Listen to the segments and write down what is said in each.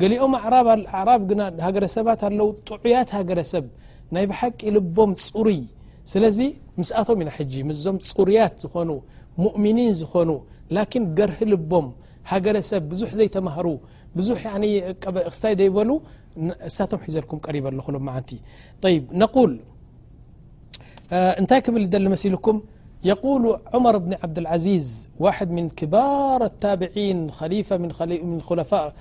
ገሊኦም ኣዕራብ ግና ሃገረሰባት ኣለዉ ጥዑያት ሃገረሰብ ናይ ብሓቂ ልቦም ፅሩይ ስለዚ ምስኣቶም ኢና ሕጂ ምስዞም ፅሩያት ዝኾኑ ሙእሚኒን ዝኾኑ ላኪን ገርሂ ልቦም ሃገረሰብ ብዙሕ ዘይተማህሩ ብዙሕ ክስታይ ዘይበሉ ንሳቶም ሒዘልኩም ቀሪበ ኣለኹ ሎማዓንቲ ይ ነቁል እንታይ ክብል ደመሲልም يقول عمر بن عبد العزيز واحد من كبار التابعين خليفة من خلفاء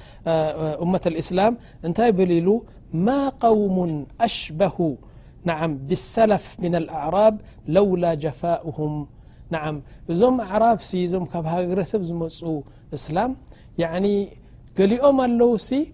أمة الإسلام انت بل ل ما قوم أشبهوا نعم بالسلف من الأعراب لولا جفاؤهم نعم ዞم أعرابس م كب هرسب زمو اسلام يعني قلئم الو سي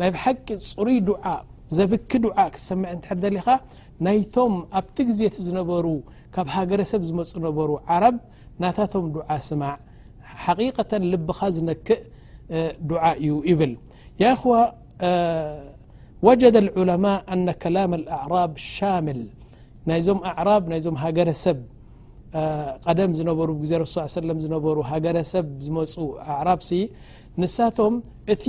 ናይ ብሓቂ ጽሩይ ዱዓ ዘብኪ ዱዓ ክትሰምዕ እንድሕር ደሊኻ ናይቶም ኣብቲ ግዜ እቲ ዝነበሩ ካብ ሃገረሰብ ዝመጹ ነበሩ ዓረብ ናታቶም ዱዓ ስማዕ ሓቂቀተን ልብኻ ዝነክእ ዱዓ እዩ ይብል ያ እኽዋ ወጀደ ልዑለማ ኣነ ከላም ኣኣዕራብ ሻምል ናይዞም ኣዕራብ ናይዞም ሃገረሰብ ቀደም ዝነበሩ ብግዜ ረሱ ሰለም ዝነበሩ ሃገረሰብ ዝመጹ ኣዕራብሲ ንሳቶም እቲ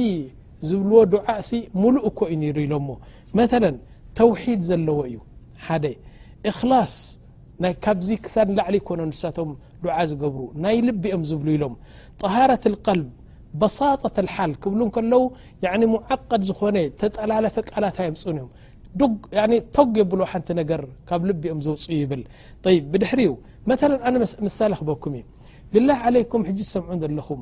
ዝብልዎ ዱዓእሲ ሙሉእ እኮ እዩ ነይሩ ኢሎሞ መለ ተውሒድ ዘለዎ እዩ ሓደ እክላስ ካብዚ ክሳድ ንላዕሊ ይኮኖ ንሳቶም ዱዓ ዝገብሩ ናይ ልቢ እዮም ዝብሉ ኢሎም ጠሃረት ልቀልብ በሳጠት ልሓል ክብሉ ከለዉ ሙዓቀድ ዝኾነ ተጠላለፈ ቃላት ኣየምፁን እዮም ቶግ የብሎ ሓንቲ ነገር ካብ ልቢ እዮም ዘውፅ ይብል ብድሕሪኡ መለ ኣነ ምሳሌ ክበኩም እዩ ብላህ ዓለይኩም ሕጂ ዝሰምዑ ዘለኹም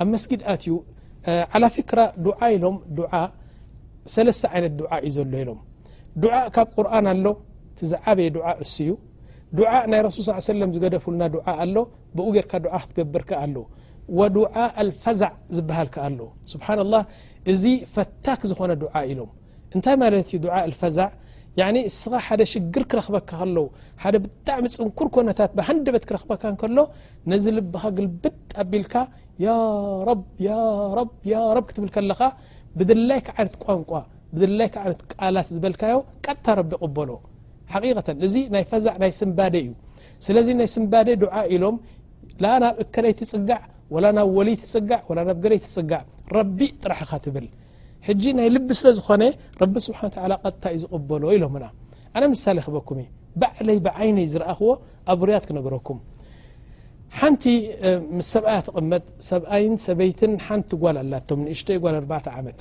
ኣብ መስጊድ ኣትዩ ዓላ ፍክራ ዱዓ ኢሎም ዱዓ ሰለስተ ዓይነት ዱዓ እዩ ዘሎ ኢሎም ዱዓ ካብ ቁርን ኣሎ እቲ ዝዓበየ ዱዓ እሱ እዩ ዱዓ ናይ ረሱል ስ ሰለም ዝገደፉልና ዱዓ ኣሎ ብኡ ጌርካ ዱዓ ክትገብር ከ ኣሎ ወዱዓ ኣልፈዛዕ ዝበሃል ከ ኣሎ ስብሓን ላህ እዚ ፈታክ ዝኾነ ዱዓ ኢሎም እንታይ ማለት እዩ ዱዓእ ልፈዛዕ ያኒ እስኻ ሓደ ሽግር ክረኽበካ ከሎ ሓደ ብጣዕሚ ፅንኩር ኮነታት ብሃንደበት ክረኽበካ ከሎ ነዚ ልብኻ ግልብጥ ኣቢልካ ያረብ ያረብ ያረብ ክትብል ከለኻ ብድላይካ ዓይነት ቋንቋ ብድላይካ ዓይነት ቃላት ዝበልካዮ ቀጥታ ረቢ ቅበሎ ሓቂቀተ እዚ ናይ ፈዛዕ ናይ ስምባደ እዩ ስለዚ ናይ ስምባደ ዱዓ ኢሎም ላ ናብ እከለይ ትፅጋዕ ወላ ናብ ወልይ ትፅጋዕ ወላ ናብ ገለይ ትፅጋዕ ረቢ ጥራሕ ኢኻ ትብል ሕጂ ናይ ልቢ ስለ ዝኾነ ረቢ ስብሓን ወተዓላ ቀጥታ እዩ ዝቕበሎ ኢሎምና ኣነ ምሳሌ ክበኩም እዩ ባዕለይ ብዓይነይ ዝረኣኽዎ ኣብ ርያት ክነገረኩም ሓንቲ ምስ ሰብኣያ ትቕመጥ ሰብኣይን ሰበይትን ሓንቲ ጓል ኣላቶም ንእሽተይ ጓል ኣርባዕተ ዓመት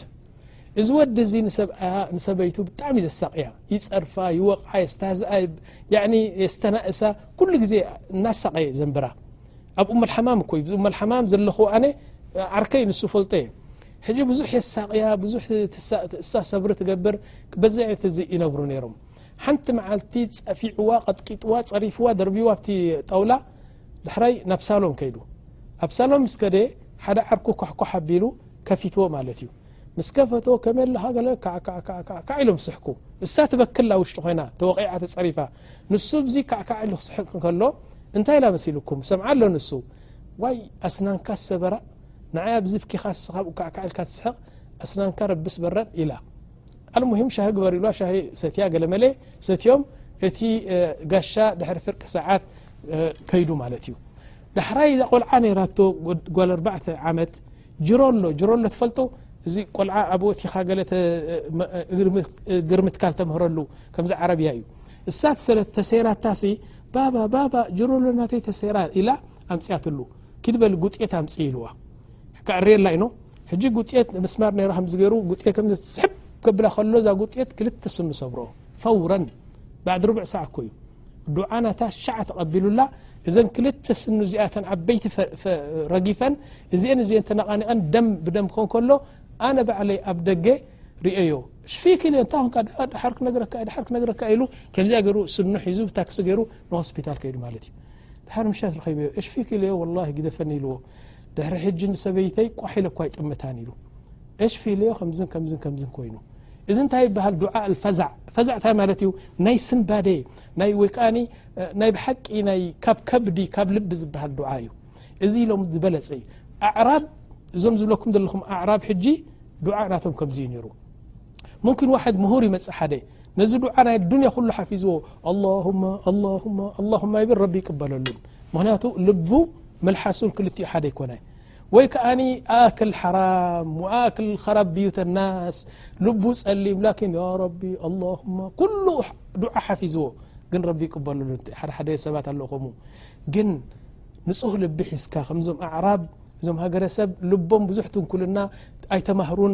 እዚ ወዲ እዚ ንሰብኣያ ንሰበይቱ ብጣዕሚ እዩ ዘሳቕያ ይፀርፋ ይወቕዓ የስተህዝኣ የስተናእሳ ኩሉ ግዜ እናሳቐየ ዘንብራ ኣብ ኡመልሓማም እኮ እዩ ኡመልሓማም ዘለኹ ኣነ ዓርከይ ንሱ ፈልጦ እየ ሕጂ ብዙሕ የሳቕያ ብዙሕ እሳ ሰብሪ ትገብር በዚ ዓይነት እዚ ይነብሩ ነይሮም ሓንቲ መዓልቲ ጸፊዕዋ ቀጥቂጥዋ ጸሪፍዋ ደርብዋ ኣብቲ ጣውላ ዳሕራይ ናብ ሳሎን ከይዱ ኣብ ሳሎን ምስ ከደ ሓደ ዓርኩ ኳሕኳሕ ኣቢሉ ከፊትዎ ማለት እዩ ምስ ከፈቶ ከመ ኣለኻ ገለ ካዕካዕካዕካዕ ኢሎም ስሕኩ እሳ ትበክላ ውሽጢ ኮይና ተወቂዓ ተፀሪፋ ንሱ ብዚ ካዕካዕ ኢሉ ክስሕቅ ከሎ እንታይ ኢላ መሲልኩም ሰምዓ ኣሎ ንሱ ዋይ ኣስናንካ ሰበራ ንዓይ ኣብዚ ብኪኻ እስኻ ኣብኡ ካዕካዕ ኢልካ ትስሕቕ ኣስናንካ ረብስ በረድ ኢላ ኣልሙሂም ሻሂ ግበር ኢልዋ ሻሂ ሰትያ ገለመለ ሰትዮም እቲ ጋሻ ድሕሪ ፍርቂ ሰዓት ከይዱ ማለት እዩ ዳሕራይ እዛ ቆልዓ ነይራቶ ጓል ኣርባዕተ ዓመት ጅሮሎ ጅሮሎ ትፈልጡ እዚ ቆልዓ ኣብ ወቲኻ ገለ ግርምትካ ተምህረሉ ከምዚ ዓረብያ እዩ እሳ ተሰይራታሲ ባባ ባባ ጅሮሎ ናተይ ተሰይራ ኢላ ኣምፅኣትሉ ኪድ በሊ ጉጤት ኣምፂ ኢልዋ ክዕርየላ ኢኖ ሕጂ ጉጤት ምስማር ነራ ከምዚ ገይሩ ጉጤት ከምዚ ትስሕብ ከብላ ከሎ እዛ ጉጤት ክልተ ስኑ ሰብሮ ፈውረን ባዕዲ ርብዕ ሰዓ እኮ እዩ ዱዓ ናታ ሸዓ ተቐቢሉላ እዘን ክልተ ስኑ እዚኣተን ዓበይቲ ረጊፈን እዚአን እዚአን ተነቓኒቐን ደም ብደም ክኾን ከሎ ኣነ ባዕለይ ኣብ ደገ ርእዮ ሽፊክ ኢለ እንታይ ኹንካ ድሓር ክነግረካ ድሓር ክነግረካ ኢሉ ከምዚኣ ገይሩ ስኑ ሒዙ ብታክሲ ገይሩ ንሆስፒታል ከይዱ ማለት እዩ ድሓር ምሸት ረኺበዮ እሽፊክ ኢለዮ ወላሂ ግደፈኒ ኢልዎ ድሕሪ ሕጂ ንሰበይተይ ቋሕ ኢለ እኳ ኣይጥምታን ኢሉ እሽፊ ኢለዮ ከምዝን ከምዝን ከምዝን ኮይኑ እዚ እንታይ ይበሃል ዱዓ ፈዛዕ ፈዛዕ እንታይ ማለት እዩ ናይ ስንባደ ናይ ወይ ከዓኒ ናይ ብሓቂ ናይ ካብ ከብዲ ካብ ልቢ ዝበሃል ዱዓ እዩ እዚ ኢሎም ዝበለጸ እዩ ኣዕራብ እዞም ዝብለኩም ዘለኹም ኣዕራብ ሕጂ ዱዓ ናቶም ከምዚ እዩ ነይሩ ሙምኪን ዋሕድ ምሁር ይመጽእ ሓደ ነዚ ዱዓ ናይ ኣዱንያ ኩሉ ሓፊዝዎ ኣላሁማ ኣላሁማ ኣላሁማ ይብል ረቢ ይቅበለሉን ምክንያቱ ልቡ መልሓሱን ክልትኡ ሓደ ኣይኮነ ወይ ከኣኒ ኣክል ሓራም ኣክል ኸራብ ብዩተናስ ልቡ ጸሊም ላኪን ያ ረቢ ኣላሁማ ኩሉ ዱዓ ሓፊዝዎ ግን ረቢ ይቅበለሉ ሓደ ሓደ ሰባት ኣለዉ ከሙ ግን ንጹህ ልቢ ሒዝካ ከምዞም ኣዕራብ እዞም ሃገረሰብ ልቦም ብዙሕ ትንኩልና ኣይተማህሩን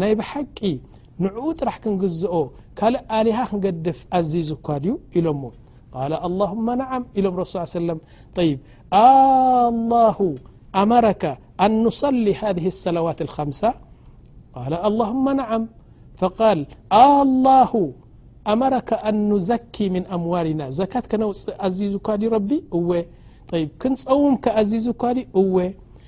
ናይ ብሓቂ ንዕኡ ጥራሕ ክንግዝኦ ካልእ ኣሊሃ ክንገድፍ ኣዚዙ እኳ ድዩ ኢሎሞ ቃል ኣላሁማ ናዓም ኢሎም ረሱ ስ ሰለም ጠይብ ኣላሁ ኣመረካ ኣን ኑሰሊ ሃ ሰላዋት ከምሳ ቃል ኣላሁማ ናዓም ፈቃል ኣላሁ ኣመረካ ኣን ኑዘኪ ምን ኣምዋሊና ዘካት ከነውፅእ ኣዚዙ እኳ ድዩ ረቢ እወ ይ ክንፀውም ከ ኣዚዙ እኳ ድዩ እወ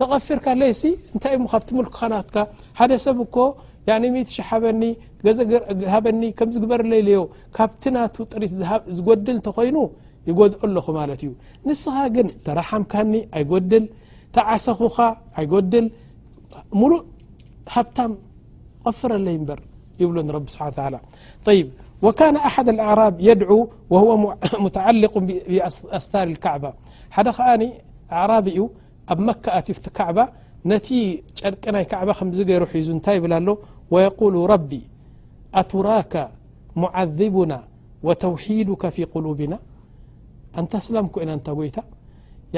ተቐፊርካለይሲ እንታይ እሞ ካብቲ ምልኩኻ ናትካ ሓደ ሰብ እኮ ያኒ ሚእቲ ሽሕ ሃበኒ ገዘ ሃበኒ ከምዚ ግበርለይ ኢለዮ ካብቲ ናቱ ጥሪት ዝጎድል እንተኾይኑ ይጎድኦ ኣለኹ ማለት እዩ ንስኻ ግን ተራሓምካኒ ኣይጎድል ተዓሰኹኻ ኣይጎድል ሙሉእ ሃብታም ቐፍረለይ እምበር ይብሎ ንረቢ ስብሓ ተላ ይብ ወካነ ኣሓድ ኣኣዕራብ የድዑ ወሁወ ሙተዓሊቁ ብኣስታር ልካዕባ ሓደ ከኣ ኣዕራብ እዩ ب مكة ف كعبة نت رق ي كع ير ل ويقول ربي أتراك معذبنا وتوحيدك في قلوبنا نت سلم كن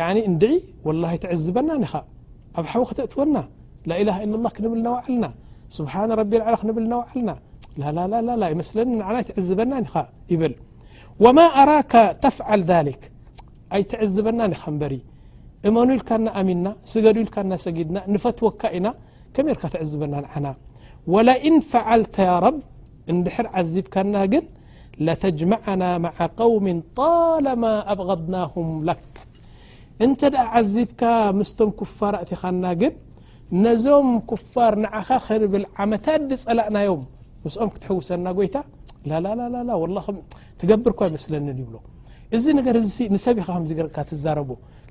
ع والله تعزبنا اب حو تأتون لاإله إلا الله بن ون سبان رب على نون ث تዝበና وما أراك ተفعل ذلك ኣይትዕዝበናን ኢኻ እበሪ እመኑ ኢልካ እና ኣሚንና ስገዱ ኢልካ እና ሰጊድና ንፈትወካ ኢና ከመይ ርካ ትዕዝበና ንዓና ወላእን ፈዓልተ ያ ረብ እንድሕር ዓዚብካና ግን ለተጅመዓና ማዓ ቀውም ጣለማ ኣብغድናሁም ላክ እንተ ደኣ ዓዚብካ ምስቶም ኩፋር ኣእቲኻና ግን ነዞም ኩፋር ንዓኻ ክንብል ዓመታት ዝጸላእናዮም ምስኦም ክትሕውሰና ጎይታ ላላላ ወላ ትገብር እኳ ኣይመስለንን ይብሎ እዚ ነገር እዚ ንሰብ ኢኻ ከምዚ ገርካ ትዛረቦ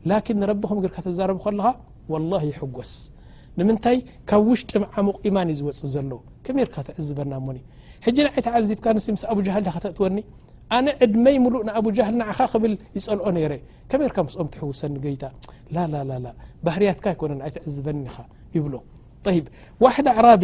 ላኪን ንረቢ ከም ገርካ ተዛረቡ ከለኻ ወላ ይሕጎስ ንምንታይ ካብ ውሽጢ ዓሙቕ ኢማን እዩ ዝወፅእ ዘሎ ከመይ ርካ ትዕዝበና እሞኒ ሕጂ ንዓይ ተዓዚብካ ንስ ምስ ኣብጃሃል ዳካ ተእትወኒ ኣነ ዕድመይ ምሉእ ንኣብጃሃል ንዓኻ ክብል ይፀልኦ ነይረ ከመይ ርካ ምስኦም ትሕውሰኒ ገይታ ላላላላ ባህርያትካ ኣይኮነን ኣይትዕዝበኒ ኢኻ ይብሎ ይብ ዋሕድ ኣዕራቢ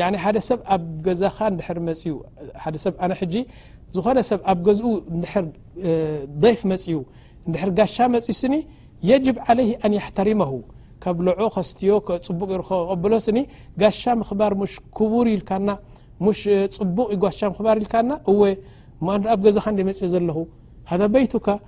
ያኒ ሓደ ሰብ ኣብ ገዛኻ ንድሕር መፅኡ ሓደ ሰብ ኣነ ሕጂ ዝኾነ ሰብ ኣብ ገዝኡ ንድሕር ደይፍ መፅኡ ንድሕር ጋሻ መፅኡ ስኒ የጅብ ዓለይህ ኣን የሕተሪመሁ ካብ ልዑ ከስትዮ ፅቡቅ ሩ ከቀብሎ ስኒ ጋሻ ምኽባር ሙሽ ክቡር ኢልካና ሙሽ ፅቡቅ ዩ ጋሻ ምኽባር ኢልካና እወ እሞ ኣንኣብ ገዛኻ ንደ መፅኡ ዘለኹ ሃዛ በይቱካ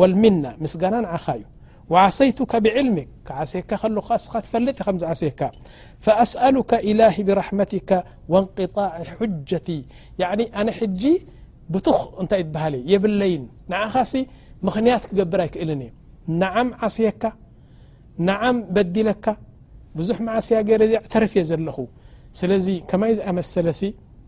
ወልሚና ምስጋና ንዓኻ እዩ ዓሰይቱካ ብዕልሚ ክዓስየካ ከለኩ ስኻ ትፈልጥ እ ከምዝዓስየካ ኣስኣሉካ ኢላሂ ብራሕመትካ ወንቅጣዕ ሑጀቲ ኣነ ሕጂ ብቱኽ እንታይ ይበሃል እ የብለይን ንዓኻ ሲ ምኽንያት ክገብር ኣይክእልን እየ ንዓም ዓስየካ ንዓም በዲለካ ብዙሕ መዓስያ ገይረ ተርፍ እየ ዘለኹ ስለዚ ከማይ ዝኣመሰለሲ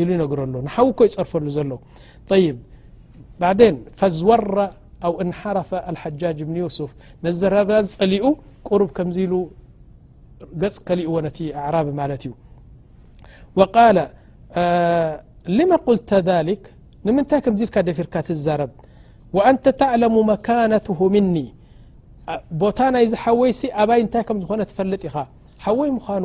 ኢሉ ይነግሮ ኣሎ ንሓው እኮ ይጸርፈሉ ዘሎ ይብ ባዕደን ፈዝወራ ኣው እንሓረፈ ኣልሓጃጅ እብኒ ዩሱፍ ነዘረባ ዝጸሊኡ ቅሩብ ከምዚ ኢሉ ገጽ ከሊእዎ ነቲ ኣዕራቢ ማለት እዩ ወቃለ ልመ ቁልተ ሊክ ንምንታይ ከምዚ ኢልካ ደፊርካ ትዛረብ ወኣንተ ተዕለሙ መካነትሁ ምኒ ቦታ ናይ ዝሓወይሲ ኣባይ እንታይ ከም ዝኾነ ትፈልጥ ኢኻ ሓወይ ምዃኑ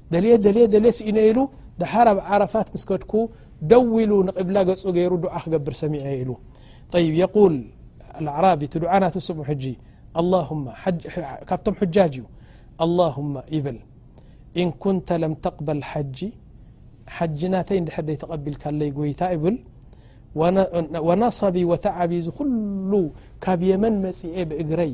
دلي دل ل سن ل دهر ب عرفت مسكك و ل نقبل و ير ع قبر سمع ل طي يقول العرب د سم الهم كم حجاج اللهم يبل إن كنت لم تقبل حج حج نتي دحر يتقبلك لي يت يبل ونصب وتعبي ل كب يمن مسئ بእجري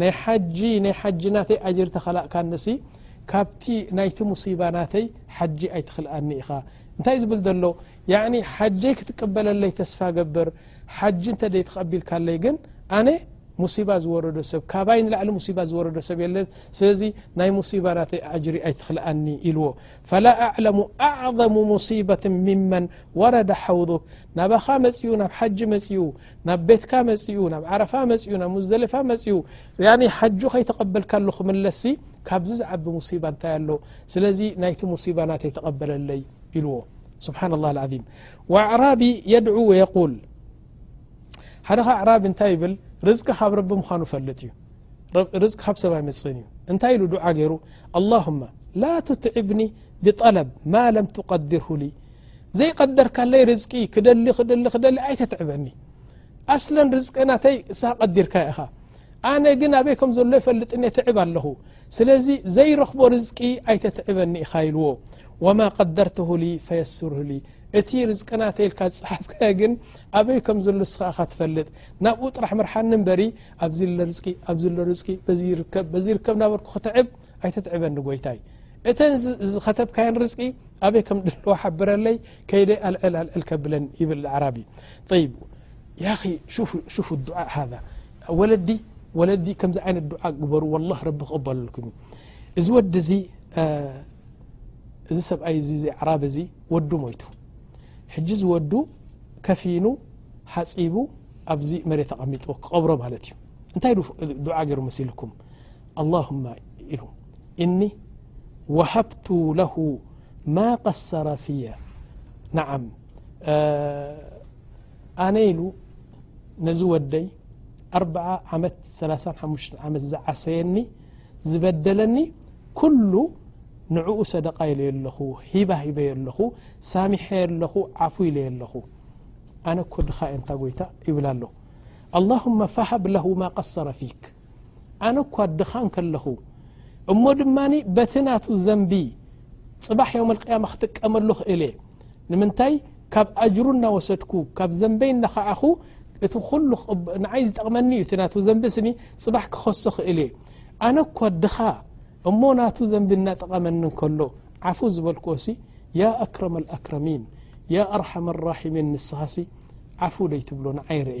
ናይ ሓጂ ናይ ሓጂ ናተይ ኣጅሪ ተኸላእካኒሲ ካብቲ ናይቲ ሙሲባ ናተይ ሓጂ ኣይትኽልኣኒ ኢኻ እንታይ ዝብል ዘሎ ያኒ ሓጀይ ክትቅበለለይ ተስፋ ገብር ሓጂ እንተ ተቐቢልካለይ ግን ኣነ ሙሲባ ዝወረዶ ሰብ ካባይ ንላዕሊ ሙሲባ ዝወረዶ ሰብ የለን ስለዚ ናይ ሙሲባ ናተይ ኣጅሪ ኣይትኽልኣኒ ኢልዎ ፈላ ኣዕለሙ ኣዕظሙ ሙሲበት ምመን ወረዳ ሓውዱክ ናባኻ መጺኡ ናብ ሓጂ መጺኡ ናብ ቤትካ መጺኡ ናብ ዓረፋ መጺኡ ናብ ሙዝደልፋ መጺኡ ያኒ ሓጁ ከይተቐበልካሉ ክምለስሲ ካብዚ ዝዓቢ ሙሲባ እንታይ ኣሎ ስለዚ ናይቲ ሙሲባ ናተይ ተቐበለለይ ኢልዎ ስብሓና ላህ ልዓዚም ወኣዕራቢ የድዑ ወየቁል ሓደ ኻ ኣዕራቢ እንታይ ይብል ርዝቂ ካብ ረቢ ምዃኑ ፈልጥ እዩ ርዝቂ ካብ ሰብ ኣይመጽእን እዩ እንታይ ኢሉ ዱዓ ገይሩ ኣላሁማ ላ ትትዕብኒ ብጠለብ ማ ለም ትቀድርሁ ሊ ዘይቀደርካለይ ርዝቂ ክደሊ ክደሊ ክደሊ ኣይተትዕበኒ ኣስለን ርዝቂ ናተይ እሳኻ ቀዲርካ ኢኻ ኣነ ግን ኣበይ ከም ዘሎ ይፈልጥኒ ትዕብ ኣለኹ ስለዚ ዘይረኽቦ ርዝቂ ኣይተትዕበኒ ኢኻ ኢልዎ ወማ ቀደርትሁ ሊ ፈየስርሁ ሊ እቲ ርዝቂ ናተይ ኢልካ ዝፅሓፍካዮ ግን ኣበይ ከም ዘሎ እስኻ እኻ ትፈልጥ ናብኡ ጥራሕ ምርሓኒ እምበሪ ኣብዚ ርዝቂ ኣብዚ ሎ ርዝቂ በዚ ይርከብ በዚ ይርከብ ናበልኩ ክትዕብ ኣይተትዕበኒ ጎይታይ እተን ዝኸተብካየን ርዝቂ ኣበይ ከም ድልዋ ሓብረለይ ከይደ ኣልዕል ኣልዕል ከብለን ይብል ኣዕራቢ ይ ያ ሹፉ ዱዓ ሃ ወለዲ ወለዲ ከምዚ ዓይነት ዱዓ ግበሩ ወላ ረቢ ክቕበለልኩም እዩ እዚ ወዲ እዚ እዚ ሰብኣይ እዚ ዚ ኣዕራቢ እዚ ወዱ ሞይቱ ሕጂ ዝወዱ ከፊኑ ሓፂቡ ኣብዚ መሬት ኣቐሚጥዎ ክቐብሮ ማለት እዩ እንታይ ዱዓ ገይሩ መሲልኩም ኣላሁማ ኢሉ እኒ ወሃብቱ ለሁ ማ ቀሰረ ፍየ ንዓም ኣነ ኢሉ ነዚ ወደይ ኣርዓ ዓመት ሰላሳ ሓሙሽተ ዓመት ዝዓሰየኒ ዝበደለኒ ኩሉ ንዕኡ ሰደቃ ኢለዮ ኣለኹ ሂባ ሂበዮ ኣለኹ ሳሚሐዮ ኣለኹ ዓፉ ኢለዮ ኣለኹ ኣነ እኮ ድኻ እየ እንታ ጎይታ ይብል ኣሎ ኣላሁማ ፋሃብ ለሁ ማ ቀሰረ ፊክ ኣነ እኳ ድኻን ከለኹ እሞ ድማ በቲ ናቱ ዘንቢ ፅባሕ ዮም ኣልቅያማ ክጥቀመሉ ክእል እየ ንምንታይ ካብ ኣጅሩ እናወሰድኩ ካብ ዘንበይ እናኸዓኹ እቲ ኩሉ ንዓይ ዝጠቕመኒ እዩ እቲ ናቱ ዘንቢ ስኒ ፅባሕ ክኸሶ ክእል እየ ኣነ እኳ ድኻ እሞ ናቱ ዘንቢ እናጠቐመኒ ከሎ ዓፉ ዝበልክዎ ሲ ያ ኣክረም ኣልኣክረሚን ያ ኣርሓም ኣራሒሚን ንስኻሲ ዓፉ ደይትብሎ ንዓይ ርአ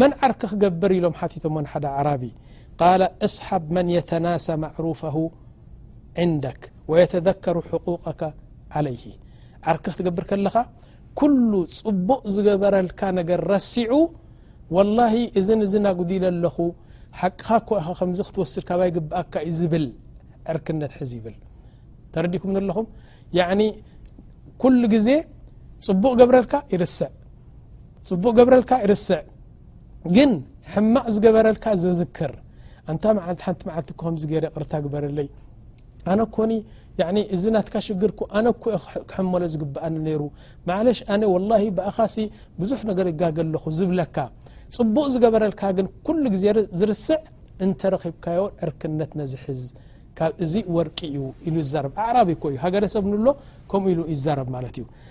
መን ዓርኪ ክገብር ኢሎም ሓቲቶሞ ንሓደ ኣዕራቢ ቃለ እስሓብ መን የተናሳ ማዕሩፈሁ ዕንደክ ወየተዘከሩ ሕቁቀካ ዓለይህ ዓርኪ ክትገብር ከለኻ ኩሉ ፅቡቕ ዝገበረልካ ነገር ረሲዑ ወላሂ እዚ እዚ ናጉዲለ ኣለኹ ሓቅኻ እኳ ኢኻ ከምዚ ክትወስድ ካባይ ግብኣካ እዩ ዝብል ዕርክነት ሕዚ ይብል ተረዲእኩም ዘለኹም ኩሉ ግዜ ፅቡቕ ገብረልካ ይርስዕ ፅቡቅ ገብረልካ ይርስዕ ግን ሕማቅ ዝገበረልካ ዘዝክር ኣንታ መዓልቲ ሓንቲ መዓልቲ እኮ ከምዚ ገይረ ቅርታ ግበረለይ ኣነ ኮኒ እዚ ናትካ ሽግር እኮ ኣነ እኮ ክሕመሎ ዝግብኣኒ ነይሩ ማለሽ ኣነ ወላሂ ብኣኻሲ ብዙሕ ነገር ይጋገ ኣለኹ ዝብለካ ፅቡቅ ዝገበረልካ ግን ኩሉ ግዜ ዝርስዕ እንተረኺብካዮ ዕርክነት ነዝሕዝ ካብ እዚ ወርቂ እዩ ኢሉ ይዛረብ ኣዕራቢ እኮ እዩ ሃገረሰብ ንሎ ከምኡ ኢሉ ይዛረብ ማለት እዩ